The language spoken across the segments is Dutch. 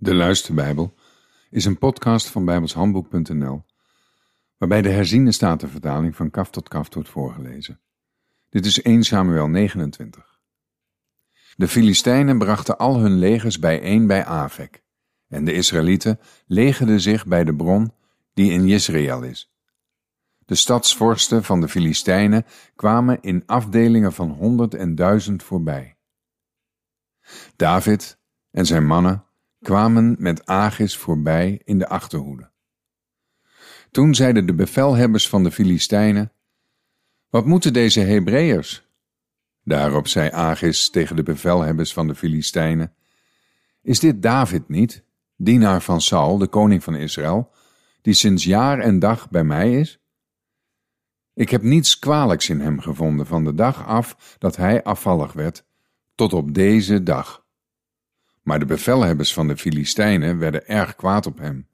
De Luisterbijbel is een podcast van bijbelshandboek.nl waarbij de herziene statenvertaling van kaf tot kaf wordt voorgelezen. Dit is 1 Samuel 29. De Filistijnen brachten al hun legers bijeen bij Avek en de Israëlieten legerden zich bij de bron die in Jezreel is. De stadsvorsten van de Filistijnen kwamen in afdelingen van honderd en duizend voorbij. David en zijn mannen kwamen met Agis voorbij in de achterhoede. Toen zeiden de bevelhebbers van de Filistijnen: Wat moeten deze Hebreërs? Daarop zei Agis tegen de bevelhebbers van de Filistijnen: Is dit David niet, dienaar van Saul, de koning van Israël, die sinds jaar en dag bij mij is? Ik heb niets kwalijks in hem gevonden van de dag af dat hij afvallig werd, tot op deze dag. Maar de bevelhebbers van de Filistijnen werden erg kwaad op hem.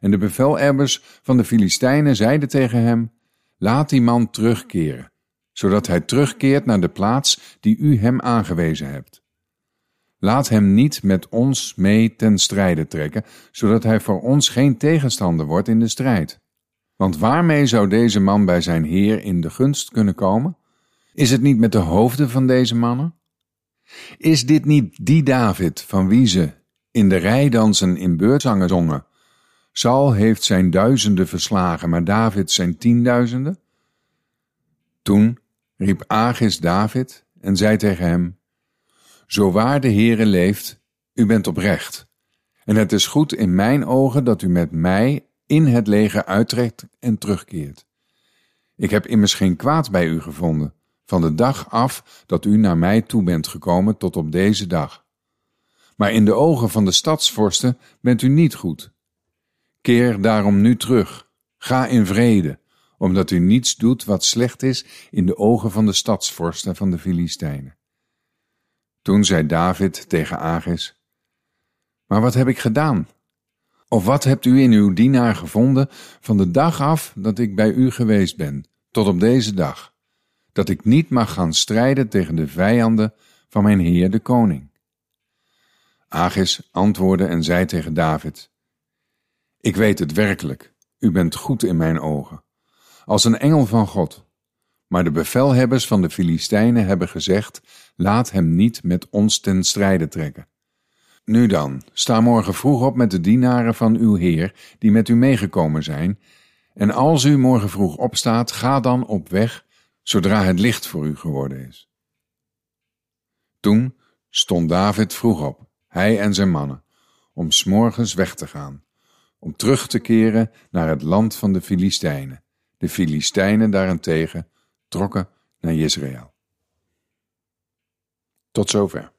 En de bevelhebbers van de Filistijnen zeiden tegen hem: Laat die man terugkeren, zodat hij terugkeert naar de plaats die u hem aangewezen hebt. Laat hem niet met ons mee ten strijde trekken, zodat hij voor ons geen tegenstander wordt in de strijd. Want waarmee zou deze man bij zijn heer in de gunst kunnen komen? Is het niet met de hoofden van deze mannen? Is dit niet die David van wie ze in de rijdansen in beurtzangen zongen? Saul heeft zijn duizenden verslagen, maar David zijn tienduizenden? Toen riep Agis David en zei tegen hem, Zo waar de Heere leeft, u bent oprecht, en het is goed in mijn ogen dat u met mij in het leger uittrekt en terugkeert. Ik heb immers geen kwaad bij u gevonden, van de dag af dat u naar mij toe bent gekomen tot op deze dag. Maar in de ogen van de stadsvorsten bent u niet goed. Keer daarom nu terug, ga in vrede, omdat u niets doet wat slecht is in de ogen van de stadsvorsten van de Filistijnen. Toen zei David tegen Agis, Maar wat heb ik gedaan? Of wat hebt u in uw dienaar gevonden van de dag af dat ik bij u geweest ben, tot op deze dag? Dat ik niet mag gaan strijden tegen de vijanden van mijn heer de koning. Agis antwoordde en zei tegen David, Ik weet het werkelijk, u bent goed in mijn ogen, als een engel van God. Maar de bevelhebbers van de Filistijnen hebben gezegd, laat hem niet met ons ten strijde trekken. Nu dan, sta morgen vroeg op met de dienaren van uw heer, die met u meegekomen zijn, en als u morgen vroeg opstaat, ga dan op weg zodra het licht voor u geworden is. Toen stond David vroeg op, hij en zijn mannen, om s'morgens weg te gaan, om terug te keren naar het land van de Filistijnen. De Filistijnen daarentegen trokken naar Jezreel. Tot zover.